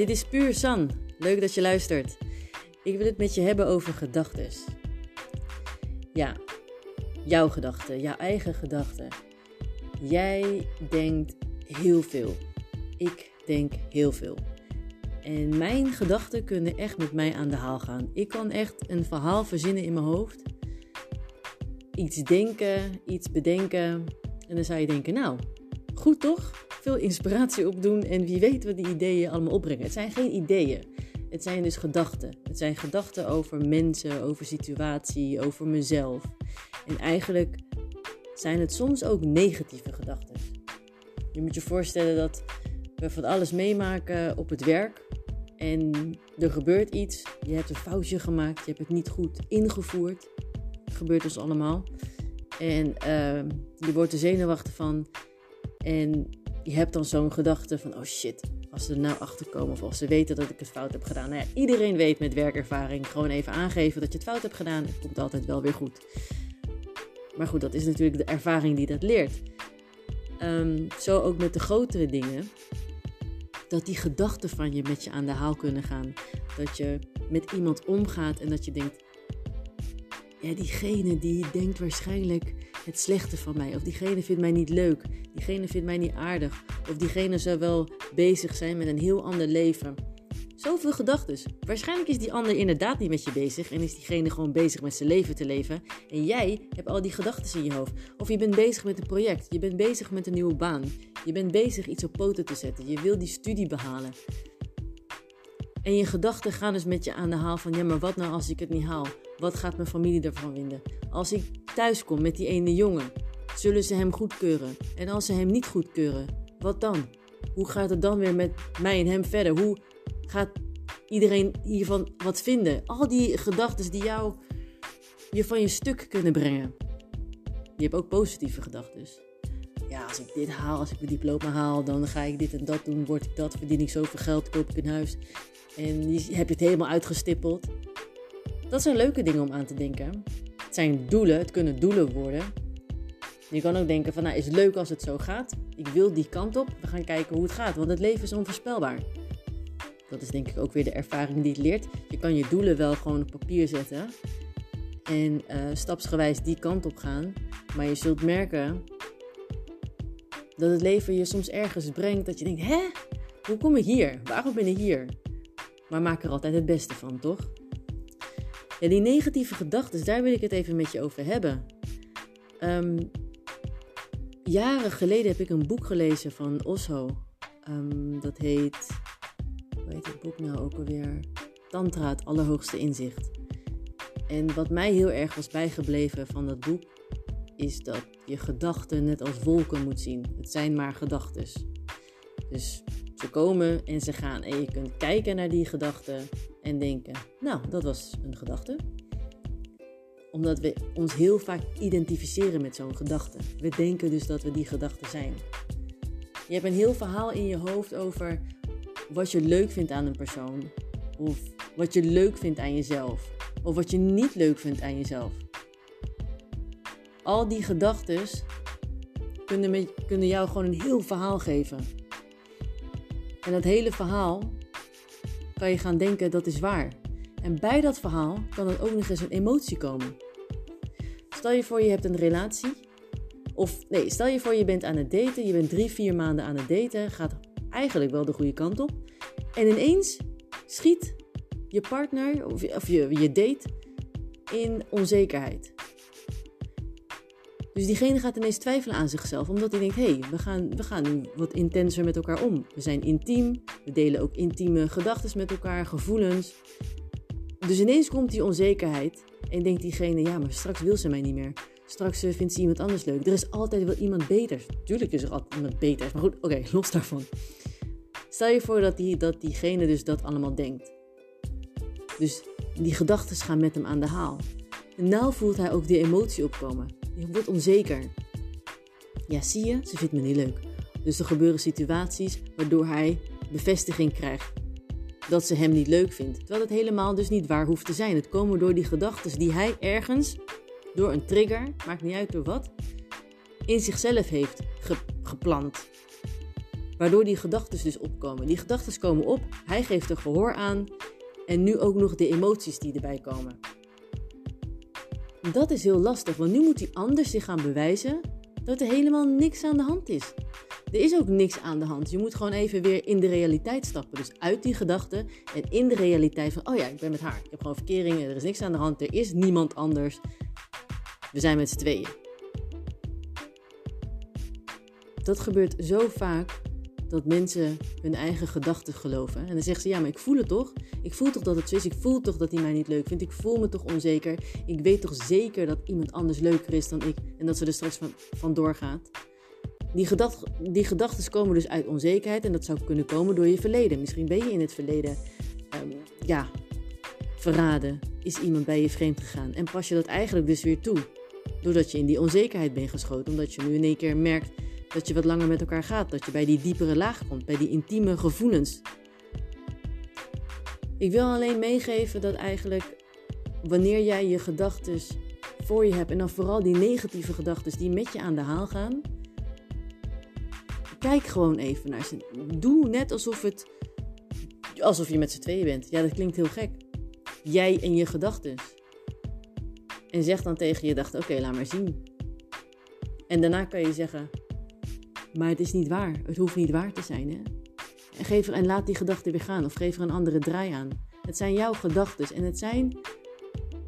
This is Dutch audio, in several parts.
dit is Puur San. Leuk dat je luistert. Ik wil het met je hebben over gedachten. Ja, jouw gedachten, jouw eigen gedachten. Jij denkt heel veel. Ik denk heel veel. En mijn gedachten kunnen echt met mij aan de haal gaan. Ik kan echt een verhaal verzinnen in mijn hoofd. Iets denken, iets bedenken. En dan zou je denken, nou, goed toch? Veel inspiratie opdoen en wie weet wat die ideeën allemaal opbrengen. Het zijn geen ideeën. Het zijn dus gedachten. Het zijn gedachten over mensen, over situatie, over mezelf. En eigenlijk zijn het soms ook negatieve gedachten. Je moet je voorstellen dat we van alles meemaken op het werk. En er gebeurt iets. Je hebt een foutje gemaakt. Je hebt het niet goed ingevoerd. Dat gebeurt ons allemaal. En uh, je wordt er zenuwachtig van. En je hebt dan zo'n gedachte van: oh shit, als ze er nou achter komen of als ze weten dat ik het fout heb gedaan. Nou ja, iedereen weet met werkervaring gewoon even aangeven dat je het fout hebt gedaan. Het komt altijd wel weer goed. Maar goed, dat is natuurlijk de ervaring die dat leert. Um, zo ook met de grotere dingen. Dat die gedachten van je met je aan de haal kunnen gaan. Dat je met iemand omgaat en dat je denkt: ja, diegene die denkt waarschijnlijk het slechte van mij. Of diegene vindt mij niet leuk. Diegene vindt mij niet aardig. Of diegene zou wel bezig zijn met een heel ander leven. Zoveel gedachten. Waarschijnlijk is die ander inderdaad niet met je bezig en is diegene gewoon bezig met zijn leven te leven. En jij hebt al die gedachten in je hoofd. Of je bent bezig met een project, je bent bezig met een nieuwe baan. Je bent bezig iets op poten te zetten. Je wil die studie behalen. En je gedachten gaan dus met je aan de haal van ja, maar wat nou als ik het niet haal? Wat gaat mijn familie ervan vinden? Als ik thuis kom met die ene jongen, zullen ze hem goedkeuren? En als ze hem niet goedkeuren, wat dan? Hoe gaat het dan weer met mij en hem verder? Hoe gaat iedereen hiervan wat vinden? Al die gedachten die jou je van je stuk kunnen brengen. Je hebt ook positieve gedachten. Ja, als ik dit haal, als ik mijn diploma haal, dan ga ik dit en dat doen, word ik dat, verdien ik zoveel geld, koop ik een huis. En heb je het helemaal uitgestippeld. Dat zijn leuke dingen om aan te denken. Het zijn doelen, het kunnen doelen worden. Je kan ook denken van, nou is het leuk als het zo gaat. Ik wil die kant op. We gaan kijken hoe het gaat, want het leven is onvoorspelbaar. Dat is denk ik ook weer de ervaring die het leert. Je kan je doelen wel gewoon op papier zetten en uh, stapsgewijs die kant op gaan. Maar je zult merken dat het leven je soms ergens brengt dat je denkt: hè, hoe kom ik hier? Waarom ben ik hier? Maar maak er altijd het beste van, toch? Ja, die negatieve gedachten, daar wil ik het even met je over hebben. Um, jaren geleden heb ik een boek gelezen van Osho. Um, dat heet, hoe heet het boek nou ook alweer? Tantra, het allerhoogste inzicht. En wat mij heel erg was bijgebleven van dat boek, is dat je gedachten net als wolken moet zien. Het zijn maar gedachten. Dus ze komen en ze gaan. En je kunt kijken naar die gedachten en denken: Nou, dat was een gedachte. Omdat we ons heel vaak identificeren met zo'n gedachte. We denken dus dat we die gedachte zijn. Je hebt een heel verhaal in je hoofd over wat je leuk vindt aan een persoon. Of wat je leuk vindt aan jezelf. Of wat je niet leuk vindt aan jezelf. Al die gedachten kunnen, kunnen jou gewoon een heel verhaal geven. En dat hele verhaal kan je gaan denken dat is waar. En bij dat verhaal kan er ook nog eens een emotie komen. Stel je voor je hebt een relatie. Of nee, stel je voor je bent aan het daten. Je bent drie, vier maanden aan het daten. Gaat eigenlijk wel de goede kant op. En ineens schiet je partner of, of je, je date in onzekerheid. Dus diegene gaat ineens twijfelen aan zichzelf, omdat hij denkt: hé, hey, we, gaan, we gaan nu wat intenser met elkaar om. We zijn intiem, we delen ook intieme gedachten met elkaar, gevoelens. Dus ineens komt die onzekerheid en denkt diegene: ja, maar straks wil ze mij niet meer. Straks eh, vindt ze iemand anders leuk. Er is altijd wel iemand beter. Tuurlijk is er altijd iemand beter. Maar goed, oké, los daarvan. Stel je voor dat, die, dat diegene dus dat allemaal denkt. Dus die gedachten gaan met hem aan de haal. En nou voelt hij ook die emotie opkomen. Je wordt onzeker. Ja, zie je, ze vindt me niet leuk. Dus er gebeuren situaties waardoor hij bevestiging krijgt dat ze hem niet leuk vindt. Terwijl het helemaal dus niet waar hoeft te zijn. Het komen door die gedachten die hij ergens, door een trigger, maakt niet uit door wat, in zichzelf heeft geplant. Waardoor die gedachten dus opkomen. Die gedachten komen op, hij geeft er gehoor aan en nu ook nog de emoties die erbij komen. Dat is heel lastig, want nu moet die ander zich gaan bewijzen dat er helemaal niks aan de hand is. Er is ook niks aan de hand. Je moet gewoon even weer in de realiteit stappen. Dus uit die gedachten en in de realiteit van, oh ja, ik ben met haar. Ik heb gewoon verkeringen, er is niks aan de hand, er is niemand anders. We zijn met z'n tweeën. Dat gebeurt zo vaak dat mensen hun eigen gedachten geloven. En dan zeggen ze, ja, maar ik voel het toch? Ik voel toch dat het zo is? Ik voel toch dat hij mij niet leuk vindt? Ik voel me toch onzeker? Ik weet toch zeker dat iemand anders leuker is dan ik en dat ze er straks van, van doorgaat? Die, gedacht, die gedachten komen dus uit onzekerheid en dat zou kunnen komen door je verleden. Misschien ben je in het verleden, um, ja, verraden. Is iemand bij je vreemd gegaan? En pas je dat eigenlijk dus weer toe. Doordat je in die onzekerheid bent geschoten. Omdat je nu in één keer merkt dat je wat langer met elkaar gaat. Dat je bij die diepere laag komt, bij die intieme gevoelens. Ik wil alleen meegeven dat eigenlijk wanneer jij je gedachten voor je hebt en dan vooral die negatieve gedachten die met je aan de haal gaan, kijk gewoon even naar ze. Doe net alsof het alsof je met z'n tweeën bent. Ja, dat klinkt heel gek. Jij en je gedachten. En zeg dan tegen je gedachten: oké, laat maar zien. En daarna kan je zeggen: maar het is niet waar. Het hoeft niet waar te zijn. Hè? En, geef er, laat die gedachte weer gaan of geef er een andere draai aan. Het zijn jouw gedachten en het zijn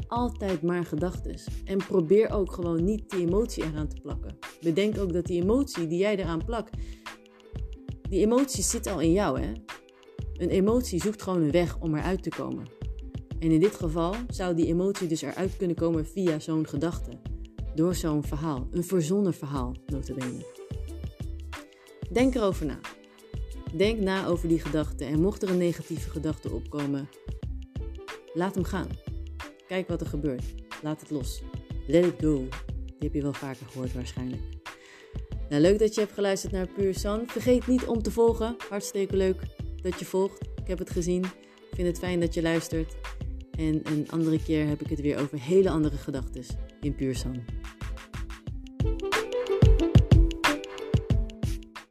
altijd maar gedachten. En probeer ook gewoon niet die emotie eraan te plakken. Bedenk ook dat die emotie die jij eraan plakt, die emotie zit al in jou. Hè? Een emotie zoekt gewoon een weg om eruit te komen. En in dit geval zou die emotie dus eruit kunnen komen via zo'n gedachte. Door zo'n verhaal. Een verzonnen verhaal, notabene. Denk erover na. Denk na over die gedachten en mocht er een negatieve gedachte opkomen, laat hem gaan. Kijk wat er gebeurt. Laat het los. Let it go. Die heb je wel vaker gehoord waarschijnlijk. Nou, leuk dat je hebt geluisterd naar Puur San. Vergeet niet om te volgen. Hartstikke leuk dat je volgt. Ik heb het gezien. Ik vind het fijn dat je luistert. En een andere keer heb ik het weer over hele andere gedachten in Puur San.